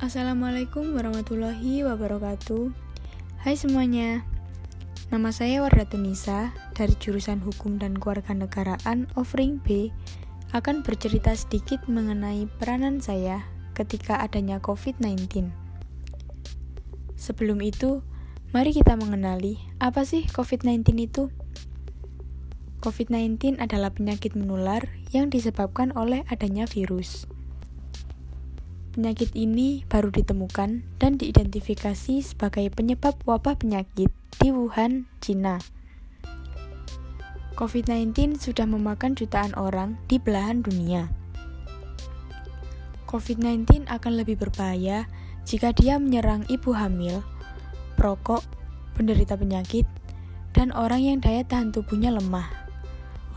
Assalamualaikum warahmatullahi wabarakatuh Hai semuanya Nama saya Warda Tunisa dari jurusan Hukum dan Kewarganegaraan Offering B akan bercerita sedikit mengenai peranan saya ketika adanya COVID-19 Sebelum itu, mari kita mengenali apa sih COVID-19 itu? COVID-19 adalah penyakit menular yang disebabkan oleh adanya virus. Penyakit ini baru ditemukan dan diidentifikasi sebagai penyebab wabah penyakit di Wuhan, Cina. COVID-19 sudah memakan jutaan orang di belahan dunia. COVID-19 akan lebih berbahaya jika dia menyerang ibu hamil, perokok, penderita penyakit, dan orang yang daya tahan tubuhnya lemah.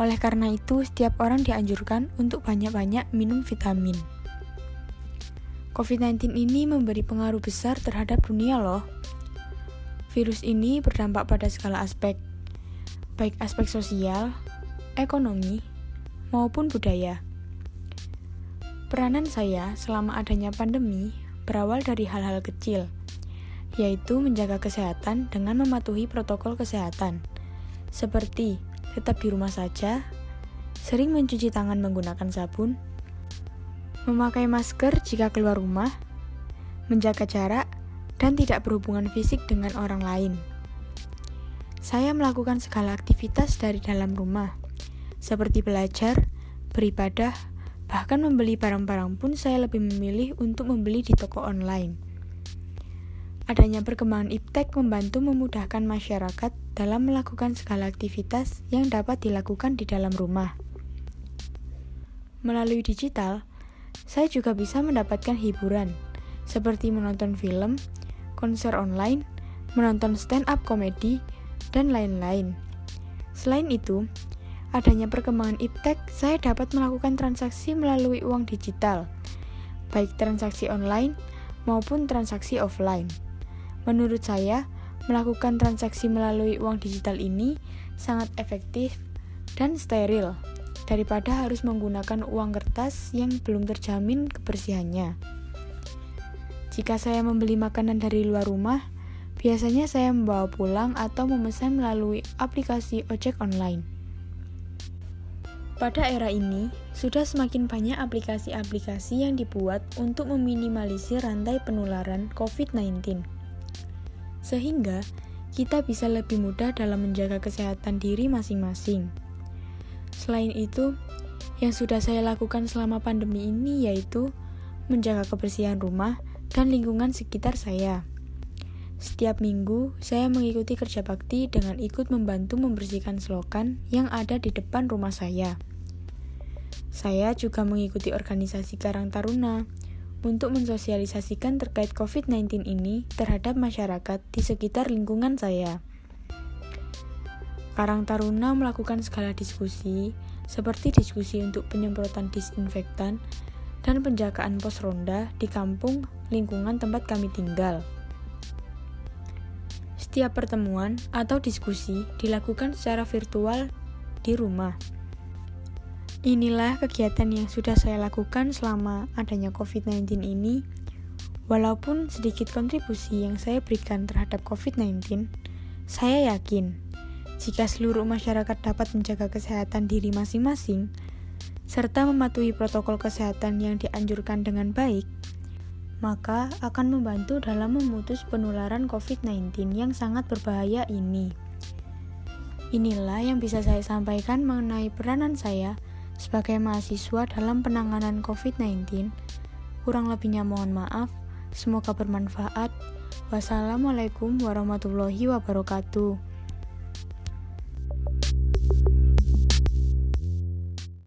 Oleh karena itu, setiap orang dianjurkan untuk banyak-banyak minum vitamin. COVID-19 ini memberi pengaruh besar terhadap dunia loh. Virus ini berdampak pada segala aspek, baik aspek sosial, ekonomi, maupun budaya. Peranan saya selama adanya pandemi berawal dari hal-hal kecil, yaitu menjaga kesehatan dengan mematuhi protokol kesehatan, seperti tetap di rumah saja, sering mencuci tangan menggunakan sabun, memakai masker jika keluar rumah, menjaga jarak, dan tidak berhubungan fisik dengan orang lain. Saya melakukan segala aktivitas dari dalam rumah, seperti belajar, beribadah, bahkan membeli barang-barang pun saya lebih memilih untuk membeli di toko online. Adanya perkembangan iptek membantu memudahkan masyarakat dalam melakukan segala aktivitas yang dapat dilakukan di dalam rumah. Melalui digital, saya juga bisa mendapatkan hiburan, seperti menonton film, konser online, menonton stand-up komedi, dan lain-lain. Selain itu, adanya perkembangan iptek, saya dapat melakukan transaksi melalui uang digital, baik transaksi online maupun transaksi offline. Menurut saya, melakukan transaksi melalui uang digital ini sangat efektif dan steril daripada harus menggunakan uang kertas yang belum terjamin kebersihannya. Jika saya membeli makanan dari luar rumah, biasanya saya membawa pulang atau memesan melalui aplikasi ojek online. Pada era ini, sudah semakin banyak aplikasi-aplikasi yang dibuat untuk meminimalisir rantai penularan COVID-19. Sehingga, kita bisa lebih mudah dalam menjaga kesehatan diri masing-masing. Selain itu, yang sudah saya lakukan selama pandemi ini yaitu menjaga kebersihan rumah dan lingkungan sekitar saya. Setiap minggu, saya mengikuti kerja bakti dengan ikut membantu membersihkan selokan yang ada di depan rumah saya. Saya juga mengikuti organisasi Karang Taruna untuk mensosialisasikan terkait COVID-19 ini terhadap masyarakat di sekitar lingkungan saya. Karang Taruna melakukan segala diskusi, seperti diskusi untuk penyemprotan disinfektan dan penjagaan pos ronda di kampung lingkungan tempat kami tinggal. Setiap pertemuan atau diskusi dilakukan secara virtual di rumah. Inilah kegiatan yang sudah saya lakukan selama adanya COVID-19 ini. Walaupun sedikit kontribusi yang saya berikan terhadap COVID-19, saya yakin jika seluruh masyarakat dapat menjaga kesehatan diri masing-masing, serta mematuhi protokol kesehatan yang dianjurkan dengan baik, maka akan membantu dalam memutus penularan COVID-19 yang sangat berbahaya ini. Inilah yang bisa saya sampaikan mengenai peranan saya sebagai mahasiswa dalam penanganan COVID-19. Kurang lebihnya mohon maaf, semoga bermanfaat. Wassalamualaikum warahmatullahi wabarakatuh.